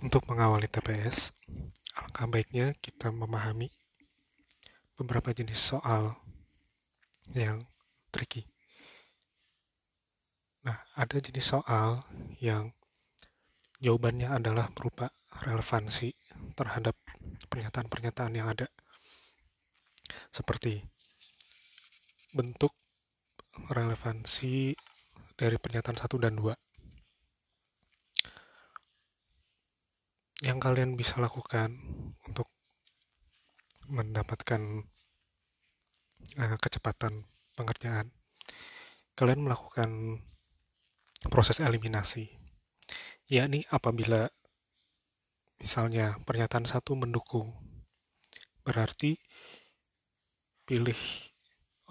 Untuk mengawali TPS, alangkah baiknya kita memahami beberapa jenis soal yang tricky. Nah, ada jenis soal yang jawabannya adalah berupa relevansi terhadap pernyataan-pernyataan yang ada. Seperti bentuk relevansi dari pernyataan 1 dan 2. Yang kalian bisa lakukan untuk mendapatkan uh, kecepatan pengerjaan kalian melakukan proses eliminasi. Yakni apabila misalnya pernyataan satu mendukung berarti pilih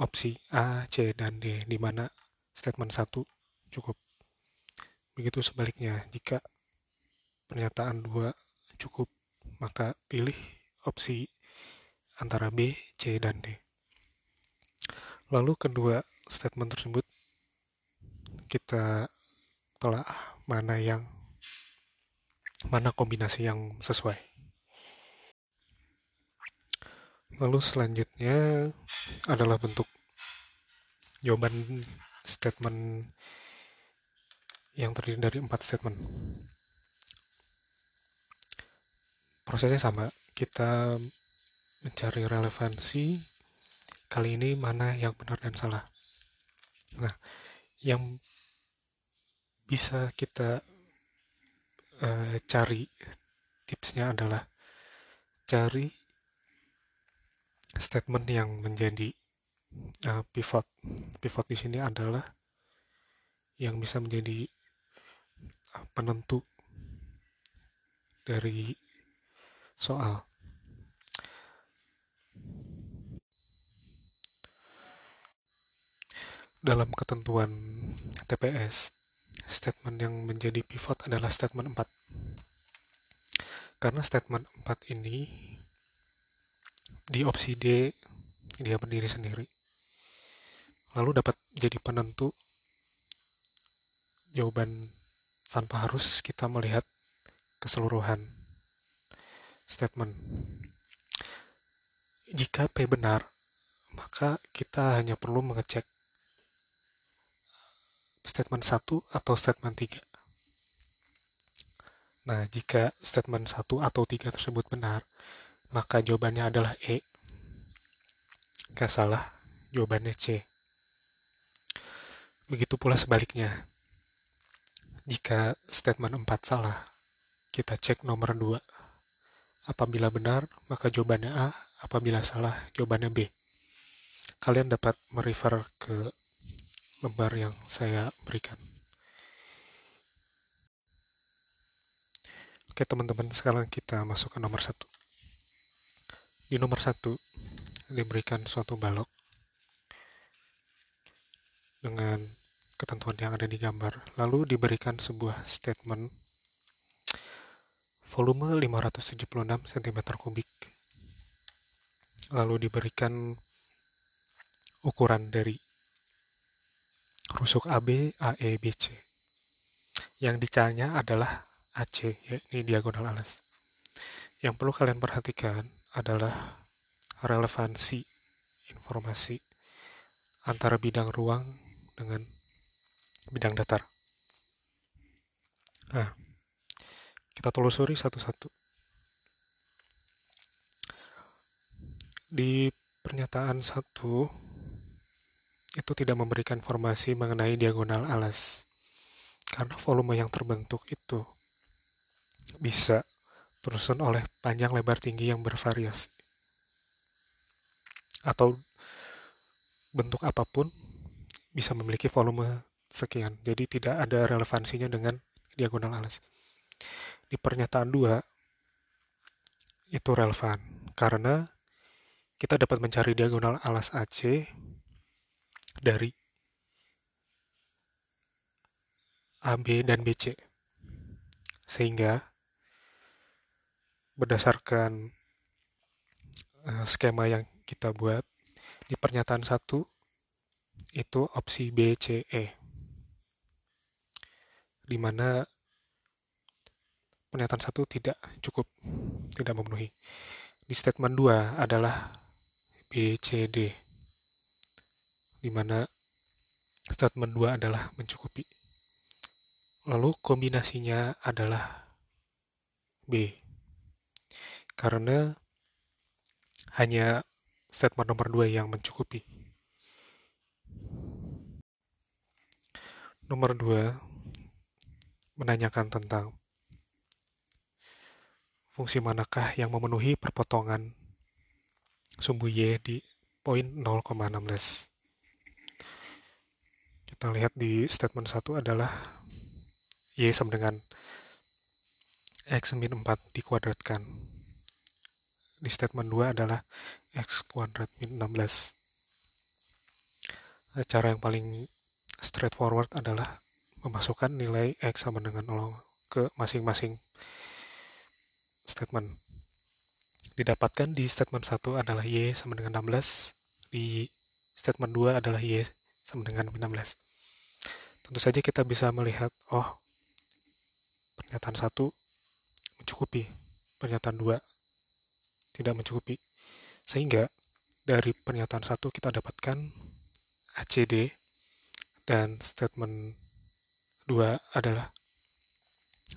opsi A, C, dan D di mana statement satu cukup. Begitu sebaliknya jika pernyataan dua cukup, maka pilih opsi antara B, C, dan D. Lalu kedua statement tersebut kita telah mana yang mana kombinasi yang sesuai. Lalu selanjutnya adalah bentuk jawaban statement yang terdiri dari empat statement. Prosesnya sama. Kita mencari relevansi kali ini mana yang benar dan salah. Nah yang bisa kita uh, cari tipsnya adalah cari statement yang menjadi uh, pivot. Pivot di sini adalah yang bisa menjadi uh, penentu dari soal. Dalam ketentuan TPS statement yang menjadi pivot adalah statement 4 karena statement 4 ini di opsi D dia berdiri sendiri. Lalu dapat jadi penentu jawaban tanpa harus kita melihat keseluruhan statement. Jika P benar, maka kita hanya perlu mengecek statement 1 atau statement 3. Nah, jika statement 1 atau 3 tersebut benar, maka jawabannya adalah E. Jika salah, jawabannya C. Begitu pula sebaliknya. Jika statement 4 salah, kita cek nomor 2 Apabila benar, maka jawabannya A. Apabila salah, jawabannya B. Kalian dapat merefer ke lembar yang saya berikan. Oke teman-teman, sekarang kita masuk ke nomor satu. Di nomor satu diberikan suatu balok dengan ketentuan yang ada di gambar. Lalu diberikan sebuah statement volume 576 cm kubik. Lalu diberikan ukuran dari rusuk AB, AE, BC yang dicanya adalah AC yakni diagonal alas. Yang perlu kalian perhatikan adalah relevansi informasi antara bidang ruang dengan bidang datar. Nah, kita telusuri satu-satu. Di pernyataan satu, itu tidak memberikan informasi mengenai diagonal alas. Karena volume yang terbentuk itu bisa tersusun oleh panjang lebar tinggi yang bervariasi. Atau bentuk apa pun bisa memiliki volume sekian. Jadi tidak ada relevansinya dengan diagonal alas di pernyataan dua itu relevan karena kita dapat mencari diagonal alas AC dari AB dan BC. Sehingga berdasarkan uh, skema yang kita buat di pernyataan satu itu opsi BCE di mana pernyataan satu tidak cukup, tidak memenuhi. Di statement 2 adalah BCD, di mana statement 2 adalah mencukupi. Lalu kombinasinya adalah B. Karena hanya statement nomor 2 yang mencukupi. Nomor 2 menanyakan tentang fungsi manakah yang memenuhi perpotongan sumbu Y di poin 0,16. Kita lihat di statement 1 adalah Y sama dengan X min 4 dikuadratkan. Di statement 2 adalah X kuadrat min 16. Cara yang paling straightforward adalah memasukkan nilai X sama dengan 0 ke masing-masing statement. Didapatkan di statement 1 adalah Y sama dengan 16, di statement 2 adalah Y sama dengan 16. Tentu saja kita bisa melihat, oh, pernyataan 1 mencukupi, pernyataan 2 tidak mencukupi. Sehingga dari pernyataan 1 kita dapatkan ACD dan statement 2 adalah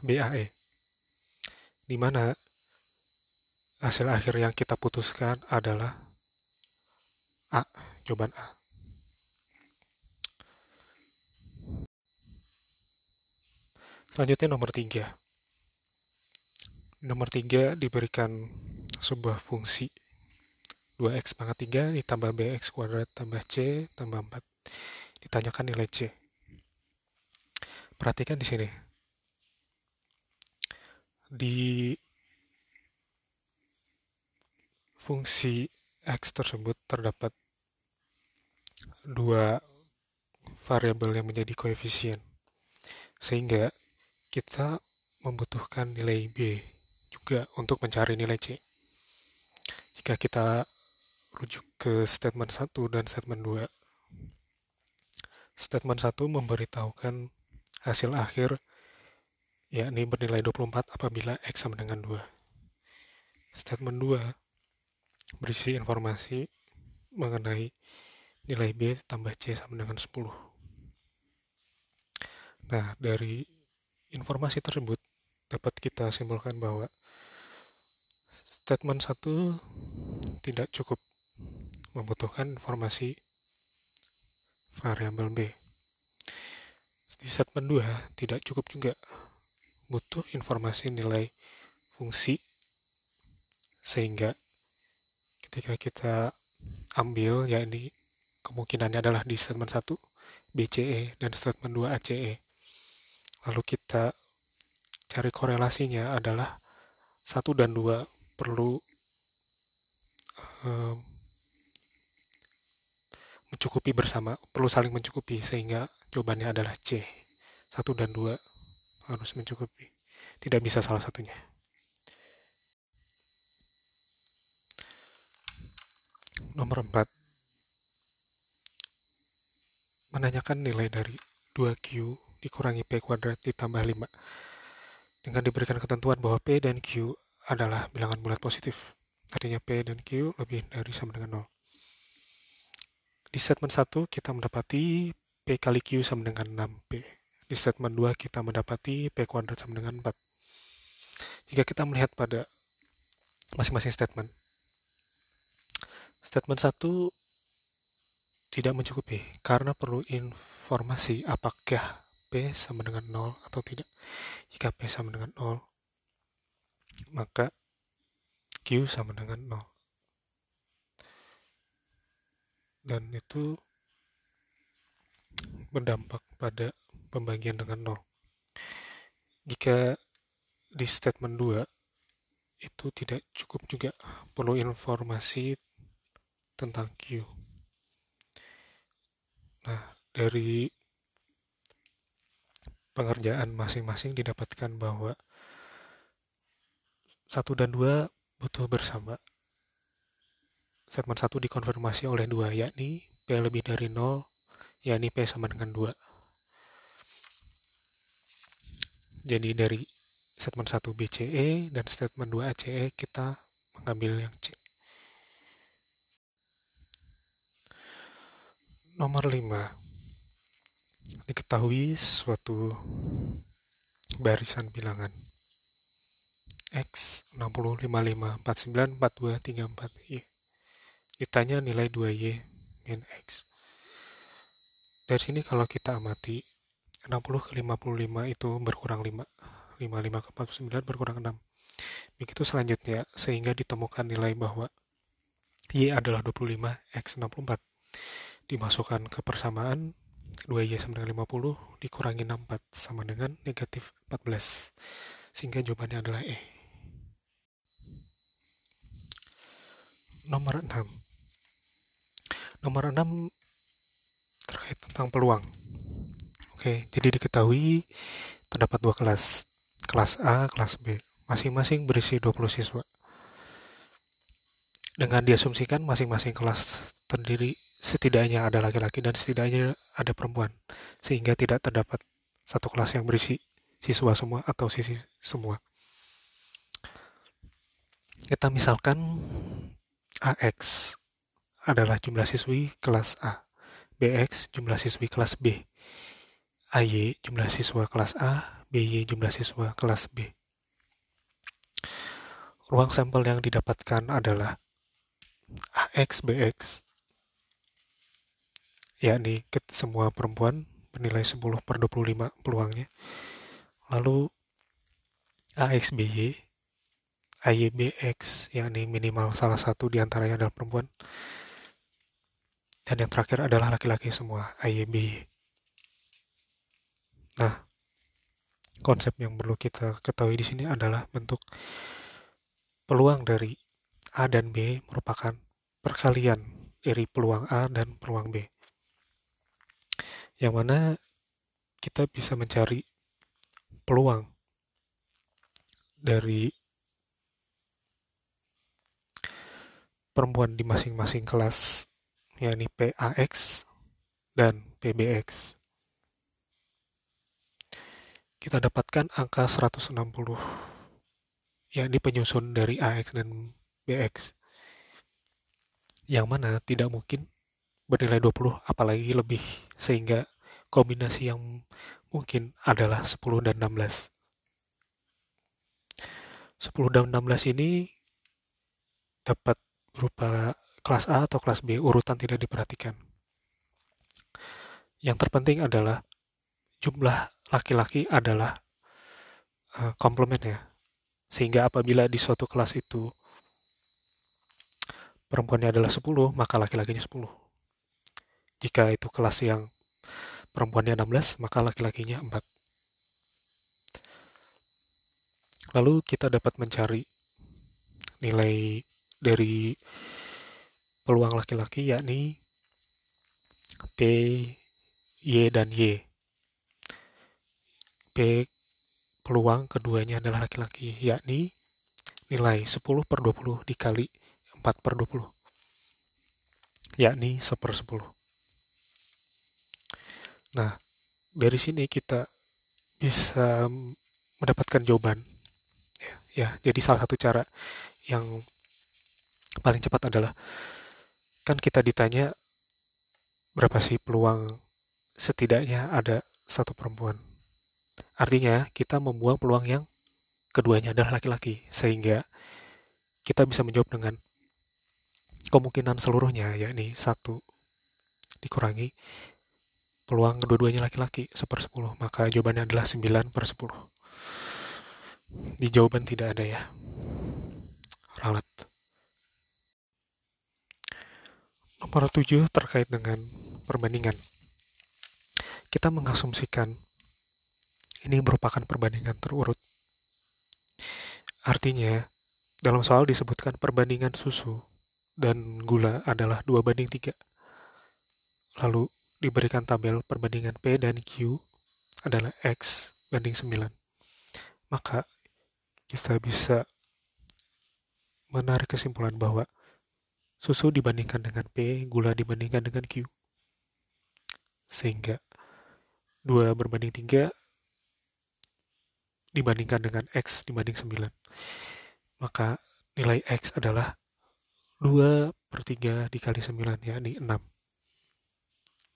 BAE di mana hasil akhir yang kita putuskan adalah A, jawaban A. Selanjutnya nomor 3. Nomor 3 diberikan sebuah fungsi 2x pangkat 3 ditambah bx kuadrat tambah c tambah 4 ditanyakan nilai C. Perhatikan di sini. Di fungsi X tersebut terdapat dua variabel yang menjadi koefisien. Sehingga kita membutuhkan nilai B juga untuk mencari nilai C. Jika kita rujuk ke statement 1 dan statement 2, Statement 1 memberitahukan hasil akhir yakni bernilai 24 apabila X sama dengan 2. Statement 2 berisi informasi mengenai nilai B tambah C sama dengan 10. Nah, dari informasi tersebut dapat kita simpulkan bahwa statement 1 tidak cukup membutuhkan informasi variabel B. Di statement 2 tidak cukup juga butuh informasi nilai fungsi sehingga ketika kita ambil yakni kemungkinannya adalah di statement 1 BCE dan statement 2 ACE. Lalu kita cari korelasinya adalah 1 dan 2 perlu um, mencukupi bersama, perlu saling mencukupi sehingga jawabannya adalah C. Satu dan dua harus mencukupi. Tidak bisa salah satunya. Nomor 4. Menanyakan nilai dari 2Q dikurangi P kuadrat ditambah 5. Dengan diberikan ketentuan bahwa P dan Q adalah bilangan bulat positif. Artinya P dan Q lebih dari sama dengan 0. Di statement 1 kita mendapati P kali Q sama dengan 6P. Di statement 2 kita mendapati P kuadrat sama dengan 4. Jika kita melihat pada masing-masing statement, statement 1 tidak mencukupi karena perlu informasi apakah P sama dengan 0 atau tidak. Jika P sama dengan 0, maka Q sama dengan 0. dan itu berdampak pada pembagian dengan 0. Jika di statement 2 itu tidak cukup juga perlu informasi tentang Q. Nah, dari pengerjaan masing-masing didapatkan bahwa satu dan dua butuh bersama statement 1 dikonfirmasi oleh 2, yakni P lebih dari 0, yakni P sama dengan 2. Jadi dari statement 1 BCE dan statement 2 ACE kita mengambil yang C. Nomor 5. Diketahui suatu barisan bilangan X 60 55 49 42 34 Y. Ditanya nilai 2Y min X. Dari sini kalau kita amati 60 ke 55 itu berkurang 5. 55 ke 49 berkurang 6. Begitu selanjutnya sehingga ditemukan nilai bahwa Y adalah 25, X 64 dimasukkan ke persamaan 2Y sama dengan 50 dikurangi 64 sama dengan negatif 14 sehingga jawabannya adalah E. Nomor 6 nomor 6 terkait tentang peluang. Oke jadi diketahui terdapat dua kelas. Kelas A, kelas B. Masing-masing berisi 20 siswa. Dengan diasumsikan masing-masing kelas terdiri setidaknya ada laki-laki dan setidaknya ada perempuan, sehingga tidak terdapat satu kelas yang berisi siswa semua atau sisi semua. Kita misalkan AX adalah jumlah siswi kelas A, BX jumlah siswi kelas B, AY jumlah siswa kelas A, BY jumlah siswa kelas B. Ruang sampel yang didapatkan adalah AX, BX, yakni semua perempuan bernilai 10 per 25 peluangnya. Lalu AXBY, AYBX, yakni minimal salah satu di antaranya adalah perempuan. Dan yang terakhir adalah laki-laki semua, AYBY. Nah, konsep yang perlu kita ketahui di sini adalah bentuk peluang dari A dan B merupakan perkalian dari peluang A dan peluang B yang mana kita bisa mencari peluang dari perempuan di masing-masing kelas yakni PAX dan PBX. Kita dapatkan angka 160 yakni penyusun dari AX dan BX yang mana tidak mungkin bernilai 20 apalagi lebih sehingga kombinasi yang mungkin adalah 10 dan 16. 10 dan 16 ini dapat berupa kelas A atau kelas B, urutan tidak diperhatikan. Yang terpenting adalah jumlah laki-laki adalah uh. Sehingga apabila di suatu kelas itu perempuannya adalah 10, maka laki-lakinya 10. Jika itu kelas yang perempuannya 16, maka laki-lakinya 4. Lalu kita dapat mencari nilai dari peluang laki-laki yakni P, Y, dan Y. P peluang keduanya adalah laki-laki, yakni nilai 10 per 20 dikali 4 per 20, yakni 1 per 10. Nah, dari sini kita bisa mendapatkan jawaban. Ya, ya, jadi salah satu cara yang paling cepat adalah kan kita ditanya berapa sih peluang setidaknya ada satu perempuan. Artinya kita membuang peluang yang keduanya adalah laki-laki sehingga kita bisa menjawab dengan kemungkinan seluruhnya yakni satu dikurangi peluang kedua-duanya laki-laki seper 10 maka jawabannya adalah 9 per 10 di jawaban tidak ada ya. Ralat. Nomor 7 terkait dengan perbandingan. Kita mengasumsikan ini merupakan perbandingan terurut. Artinya dalam soal disebutkan perbandingan susu dan gula adalah 2 banding 3 lalu diberikan tabel perbandingan P dan Q adalah X banding 9. Maka kita bisa menarik kesimpulan bahwa susu dibandingkan dengan P, gula dibandingkan dengan Q. Sehingga 2 berbanding 3 dibandingkan dengan X dibanding 9. Maka nilai X adalah 2 per 3 dikali 9, yakni 6.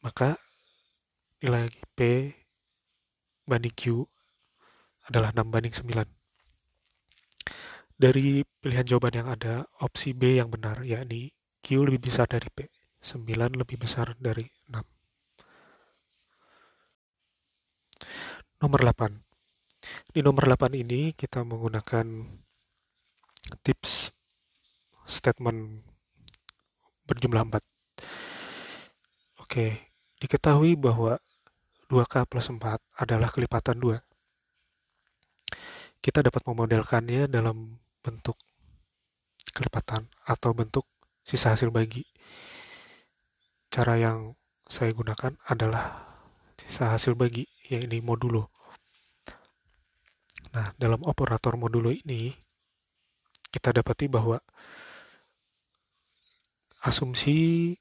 Maka nilai P banding Q adalah 6 banding 9. Dari pilihan jawaban yang ada, opsi B yang benar, yakni Q lebih besar dari P. 9 lebih besar dari 6. Nomor 8. Di nomor 8 ini kita menggunakan tips statement berjumlah 4. Oke, diketahui bahwa 2K plus 4 adalah kelipatan 2. Kita dapat memodelkannya dalam bentuk kelipatan atau bentuk sisa hasil bagi. Cara yang saya gunakan adalah sisa hasil bagi, yaitu modulo. Nah, dalam operator modulo ini, kita dapati bahwa asumsi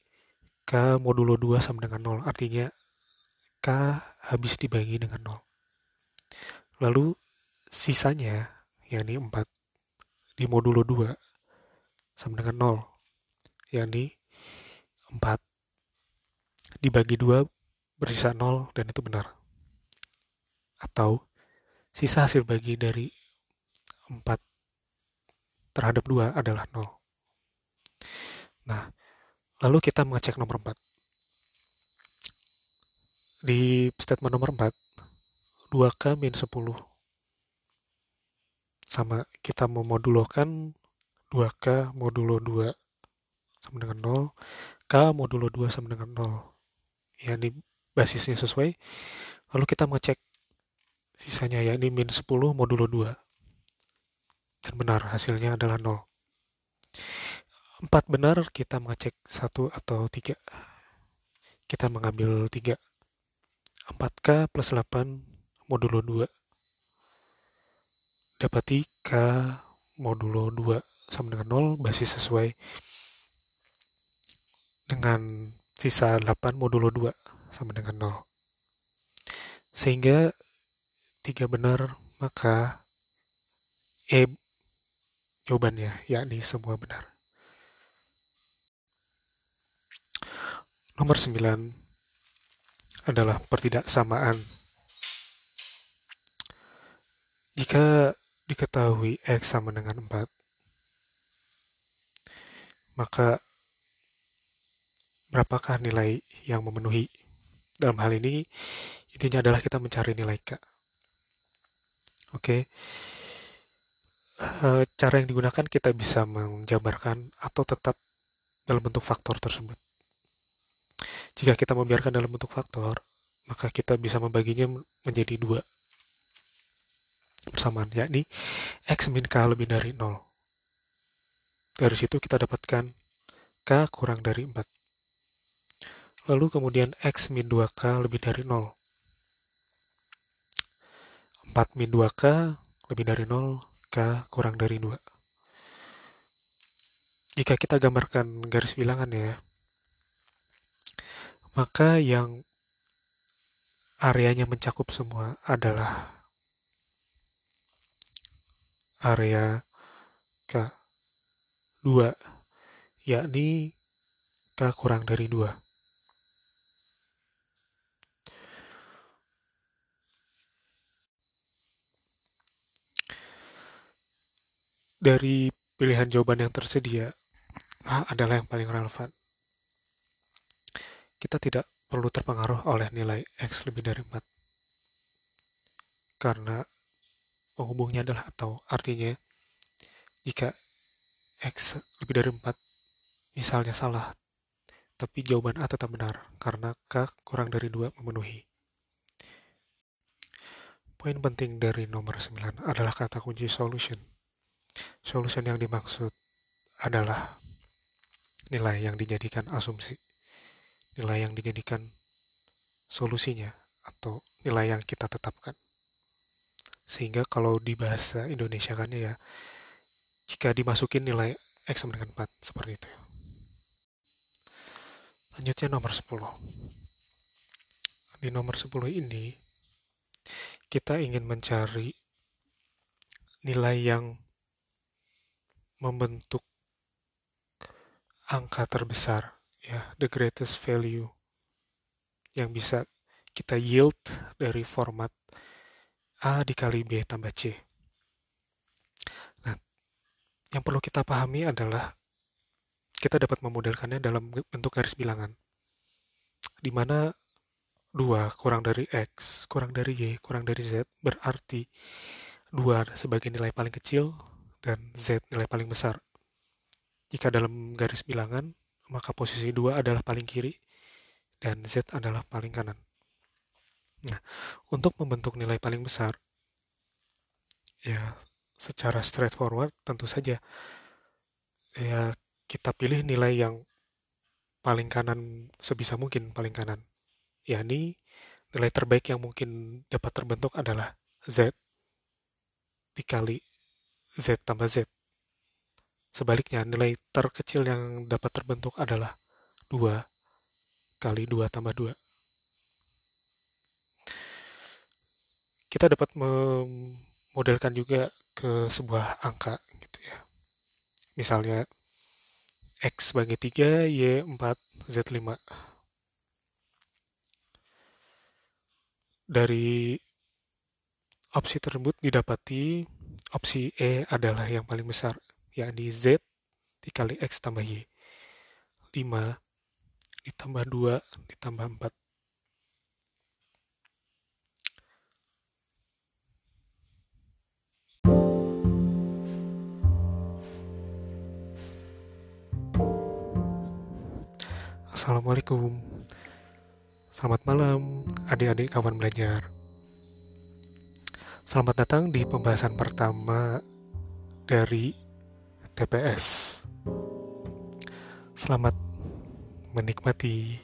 K modulo 2 sama dengan 0, artinya K habis dibagi dengan 0. Lalu sisanya, yakni 4, di modulo 2 sama dengan 0, yakni 4 dibagi 2 bersisa 0 dan itu benar. Atau Sisa hasil bagi dari 4 terhadap 2 adalah 0. Nah, lalu kita mengecek nomor 4. Di statement nomor 4, 2K min 10 sama kita memodulokan 2K modulo 2 sama dengan 0, K modulo 2 sama dengan 0. Ya, ini basisnya sesuai. Lalu kita mengecek Sisanya yakni min 10 modulo 2. Dan benar, hasilnya adalah 0. 4 benar, kita mengecek 1 atau 3. Kita mengambil 3. 4K plus 8 modulo 2. Dapati K modulo 2 sama dengan 0, basis sesuai dengan sisa 8 modulo 2 sama dengan 0. Sehingga tiga benar, maka E jawabannya, yakni semua benar. Nomor 9 adalah pertidaksamaan. Jika diketahui X sama dengan 4, maka berapakah nilai yang memenuhi? Dalam hal ini, intinya adalah kita mencari nilai K. Oke. Uh, cara yang digunakan kita bisa menjabarkan atau tetap dalam bentuk faktor tersebut. Jika kita membiarkan dalam bentuk faktor, maka kita bisa membaginya menjadi dua bersamaan, yakni X min K lebih dari 0. Dari situ kita dapatkan K kurang dari 4. Lalu kemudian X min 2K lebih dari 0. 4 min 2K lebih dari 0, K kurang dari 2. Jika kita gambarkan garis bilangan ya, maka yang areanya mencakup semua adalah area K 2, yakni K kurang dari 2. dari pilihan jawaban yang tersedia, A adalah yang paling relevan. Kita tidak perlu terpengaruh oleh nilai X lebih dari 4. Karena penghubungnya adalah atau, artinya jika X lebih dari 4 misalnya salah, tapi jawaban A tetap benar karena K kurang dari 2 memenuhi. Poin penting dari nomor 9 adalah kata kunci solution. Solution yang dimaksud adalah nilai yang dijadikan asumsi, nilai yang dijadikan solusinya, atau nilai yang kita tetapkan. Sehingga kalau di bahasa Indonesia kan ya, jika dimasukin nilai X sama dengan 4, seperti itu. Lanjutnya nomor 10. Di nomor 10 ini, kita ingin mencari nilai yang membentuk angka terbesar ya the greatest value yang bisa kita yield dari format A dikali B tambah C. Nah, yang perlu kita pahami adalah kita dapat memodelkannya dalam bentuk garis bilangan. Di mana 2 kurang dari X, kurang dari Y, kurang dari Z berarti 2 sebagai nilai paling kecil dan Z nilai paling besar. Jika dalam garis bilangan, maka posisi 2 adalah paling kiri dan Z adalah paling kanan. Nah, untuk membentuk nilai paling besar, ya secara straightforward tentu saja ya kita pilih nilai yang paling kanan sebisa mungkin paling kanan. yakni nilai terbaik yang mungkin dapat terbentuk adalah Z dikali Z tambah Z. Sebaliknya, nilai terkecil yang dapat terbentuk adalah 2 kali 2 tambah 2. Kita dapat memodelkan juga ke sebuah angka gitu ya. Misalnya X sebagai 3, Y 4, Z 5. Dari opsi tersebut didapati opsi E adalah yang paling besar, yakni Z dikali X tambah Y. 5 ditambah 2 ditambah 4. Assalamualaikum. Selamat malam, adik-adik kawan belajar. Selamat datang di pembahasan pertama dari TPS. Selamat menikmati.